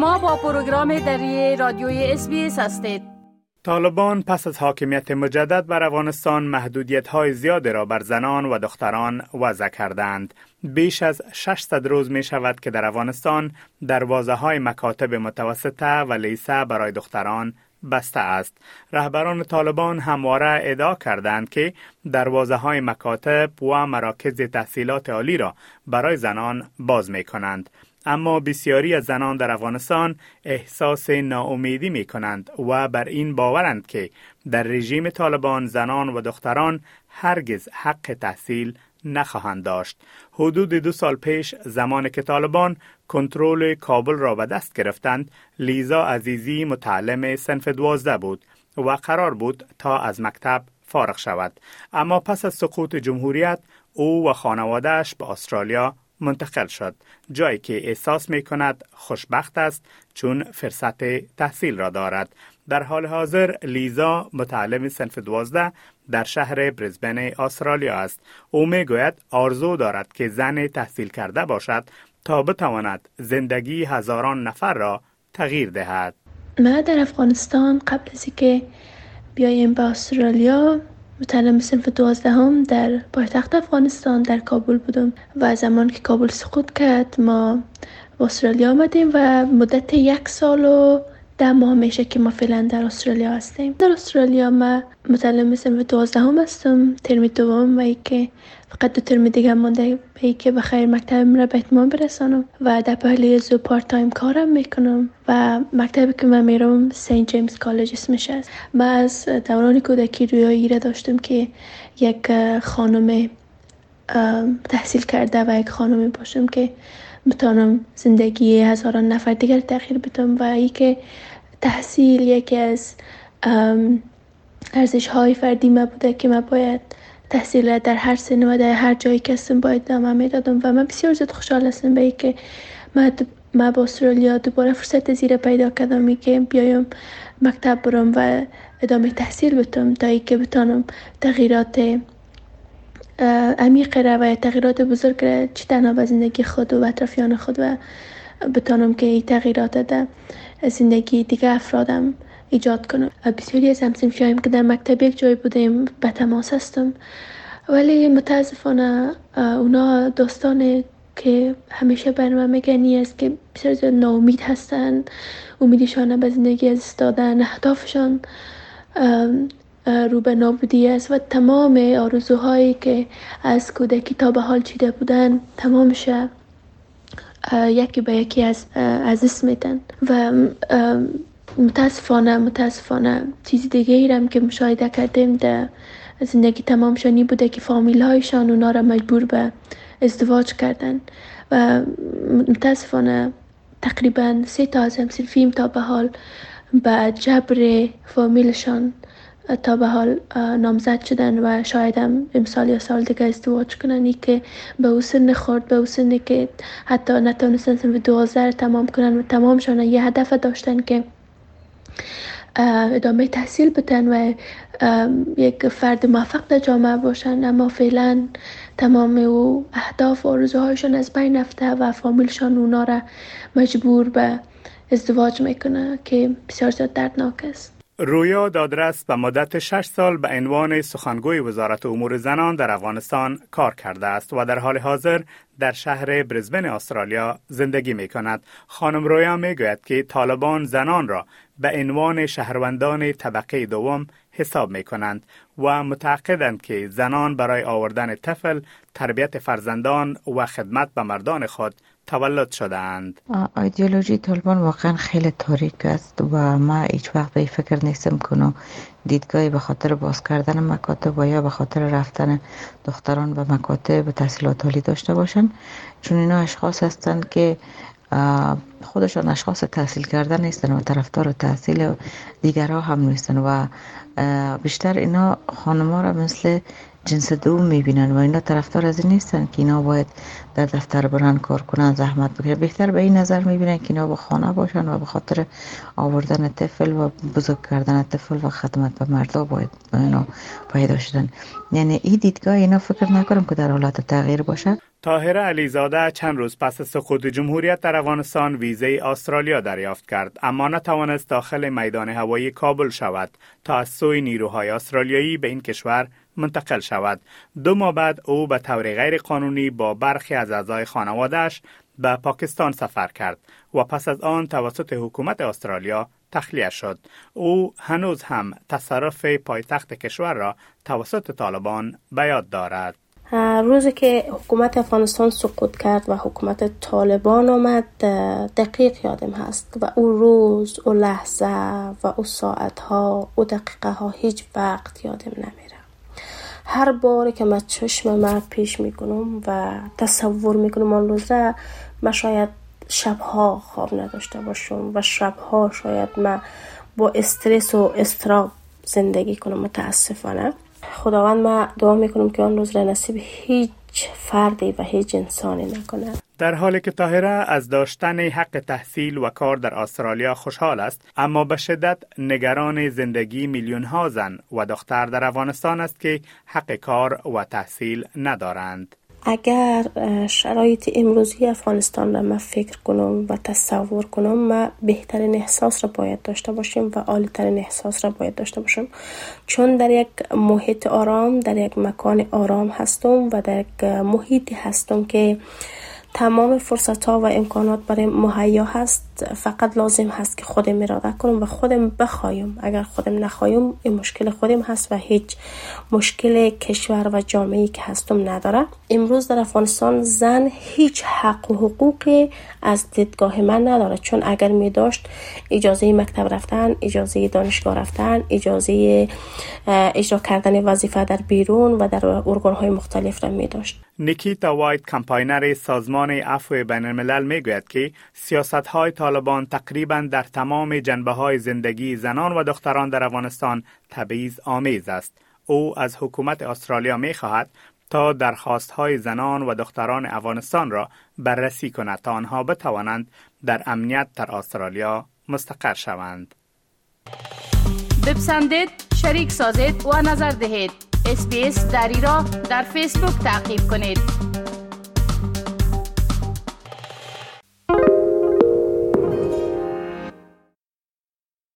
شما با پروگرام دری رادیوی اس هستید طالبان پس از حاکمیت مجدد بر افغانستان محدودیت های زیادی را بر زنان و دختران وضع کردند. بیش از 600 روز می شود که در افغانستان دروازه های مکاتب متوسطه و لیسه برای دختران بسته است. رهبران طالبان همواره ادعا کردند که دروازه های مکاتب و مراکز تحصیلات عالی را برای زنان باز می کنند. اما بسیاری از زنان در افغانستان احساس ناامیدی می کنند و بر این باورند که در رژیم طالبان زنان و دختران هرگز حق تحصیل نخواهند داشت. حدود دو سال پیش زمان که طالبان کنترل کابل را به دست گرفتند لیزا عزیزی متعلم سنف دوازده بود و قرار بود تا از مکتب فارغ شود اما پس از سقوط جمهوریت او و خانوادهش به استرالیا منتقل شد. جایی که احساس می کند خوشبخت است چون فرصت تحصیل را دارد. در حال حاضر لیزا متعلم سنف دوازده در شهر برزبن استرالیا است. او می گوید آرزو دارد که زن تحصیل کرده باشد تا بتواند زندگی هزاران نفر را تغییر دهد. ما در افغانستان قبل از اینکه بیایم به استرالیا متعلم صنف دوازدهم در پایتخت افغانستان در کابل بودم و زمان که کابل سقوط کرد ما استرالیا آمدیم و مدت یک سال و ده ماه میشه که ما فعلا در استرالیا هستیم. در استرالیا ما متعلم صنف دوازدهم هستم ترم دوم و ای که فقط دو ترم دیگه مونده به ای که بخیر مکتبم را به اتمام برسانم و در پهلوی ازو part time کارم می‌کنم و مکتبی که من میرم Saint James College اسمش است. من از دوران کودکی رویایی را داشتم که یک خانم تحصیل کرده و یک خانمی باشم که بتانم زندگی هزاران نفر دیگر تغییر بدم و ای که تحصیل یکی از ارزش های فردی ما بوده که ما باید تحصیل در هر سن و در هر جایی که هستم باید ادامه می‌دادم و من بسیار زیاد خوشحال هستم به که ما با استرالیا دوباره فرصت زیره پیدا کردم که بیایم مکتب برم و ادامه تحصیل بتم تا که بتانم تغییرات عمیق و تغییرات بزرگ را چی تنها به زندگی خود و اطرافیان خود و بتانم که این تغییرات ده زندگی دیگه افرادم ایجاد کنم. بسیاری از همسنفیایم که در مکتب یک جای بودیم به تماس هستم. ولی متاسفانه اونا داستان که همیشه بر من است که بسیار زیاد ناامید هستن. امیدشان به زندگی از استادن اهدافشان رو به نابودی است و تمام آرزوهایی که از کودکی تا به حال چیده بودن تمامش یکی به یکی از از اسم میدن و متاسفانه متاسفانه چیز دیگه ایرم که مشاهده کردیم در زندگی تمام شانی بوده که فامیل هایشان اونا را مجبور به ازدواج کردن و متاسفانه تقریبا سه تا از همسلفیم تا به حال به جبر فامیلشان تا به حال نامزد شدن و شاید هم امسال یا سال دیگه ازدواج کنن. ای که به او سن خورد به او سنی که حتی نتونستن سن دوازده تمام کنن و تمامشان یه هدف داشتن که ادامه تحصیل بتن و یک فرد موفق در جامعه باشن. اما فعلا تمام او اهداف و آرزوهایشان از بین رفته و فامیلشان اونا را مجبور به ازدواج می‌کنه که بسیار زیاد دردناک است. رویا دادرس به مدت 6 سال به عنوان سخنگوی وزارت امور زنان در افغانستان کار کرده است و در حال حاضر در شهر برزبن استرالیا زندگی می کند. خانم رویا می گوید که طالبان زنان را به عنوان شهروندان طبقه دوم حساب می کنند و متعقدند که زنان برای آوردن طفل، تربیت فرزندان و خدمت به مردان خود تولد شدند ایدئولوژی طالبان واقعا خیلی تاریک است و ما هیچ وقت به فکر نیستم کنم دیدگاهی به خاطر باز کردن مکاتب و یا به خاطر رفتن دختران به مکاتب تحصیلات عالی داشته باشند چون اینا اشخاص هستند که خودشان اشخاص تحصیل کردن نیستن و طرفدار تحصیل دیگرها هم نیستن و بیشتر اینا خانما را مثل جنس دوم می‌بینن و اینا طرفدار از این نیستن که اینا باید در دفتر برن کار کنن زحمت بکشن. بهتر به این نظر می‌بینن که اینا به خانه باشن و به خاطر آوردن طفل و بزرگ کردن طفل و خدمت به مردا باید اینا پیدا شدن. یعنی این دیدگاه اینا فکر نکنم که در حالت تغییر باشه. طاهره علیزاده چند روز پس سقوط جمهوریت در افغانستان ویزه استرالیا دریافت کرد. اما نتوانست داخل میدان هوایی کابل شود تا از سوی نیروهای استرالیایی به این کشور منتقل شود. دو ماه بعد او به طور غیر قانونی با برخی از اعضای خانوادهش به پاکستان سفر کرد و پس از آن توسط حکومت استرالیا تخلیه شد. او هنوز هم تصرف پایتخت کشور را توسط طالبان به یاد دارد. روزی که حکومت افغانستان سقوط کرد و حکومت طالبان آمد دقیق یادم هست و او روز او لحظه و او ساعت ها او دقیقه ها هیچ وقت یادم نمیره. هر باری که من چشم من پیش می‌کنم و تصور می‌کنم آن روز را من شاید شبها خواب نداشته باشم و شبها شاید من با استرس و استراب زندگی کنم متاسفانه. خداوند ما دعا می‌کنم که آن روز را نصیب هیچ فردی و هیچ انسانی نکنه. در حالی که طاهره از داشتن حق تحصیل و کار در استرالیا خوشحال است اما به شدت نگران زندگی میلیون ها زن و دختر در افغانستان است که حق کار و تحصیل ندارند. اگر شرایط امروزی افغانستان را من فکر کنم و تصور کنم ما بهترین احساس را باید داشته باشیم و عالیترین احساس را باید داشته باشیم چون در یک محیط آرام در یک مکان آرام هستم و در یک محیطی هستم که تمام فرصت ها و امکانات برای مهیا هست. فقط لازم هست که خودم اراده کنم و خودم بخوایم. اگر خودم نخوایم این مشکل خودم هست و هیچ مشکل کشور و جامعه که هستم نداره. امروز در افغانستان زن هیچ حق و حقوقی از دیدگاه من نداره. چون اگر می داشت اجازه مکتب رفتن اجازه دانشگاه رفتن اجازه اجرا کردن وظیفه در بیرون و در ارگان های مختلف را می داشت. نیکیتا وایت کمپاینر سازمان عفو بین الملل می گوید که سیاست های طالبان تقریبا در تمام جنبه های زندگی زنان و دختران در افغانستان تبعیض آمیز است. او از حکومت استرالیا می خواهد تا درخواست های زنان و دختران افغانستان را بررسی کند تا آنها بتوانند در امنیت در استرالیا مستقر شوند. بپسندید، شریک سازید و نظر دهید. اسپیس دری را در فیسبوک تعقیب کنید.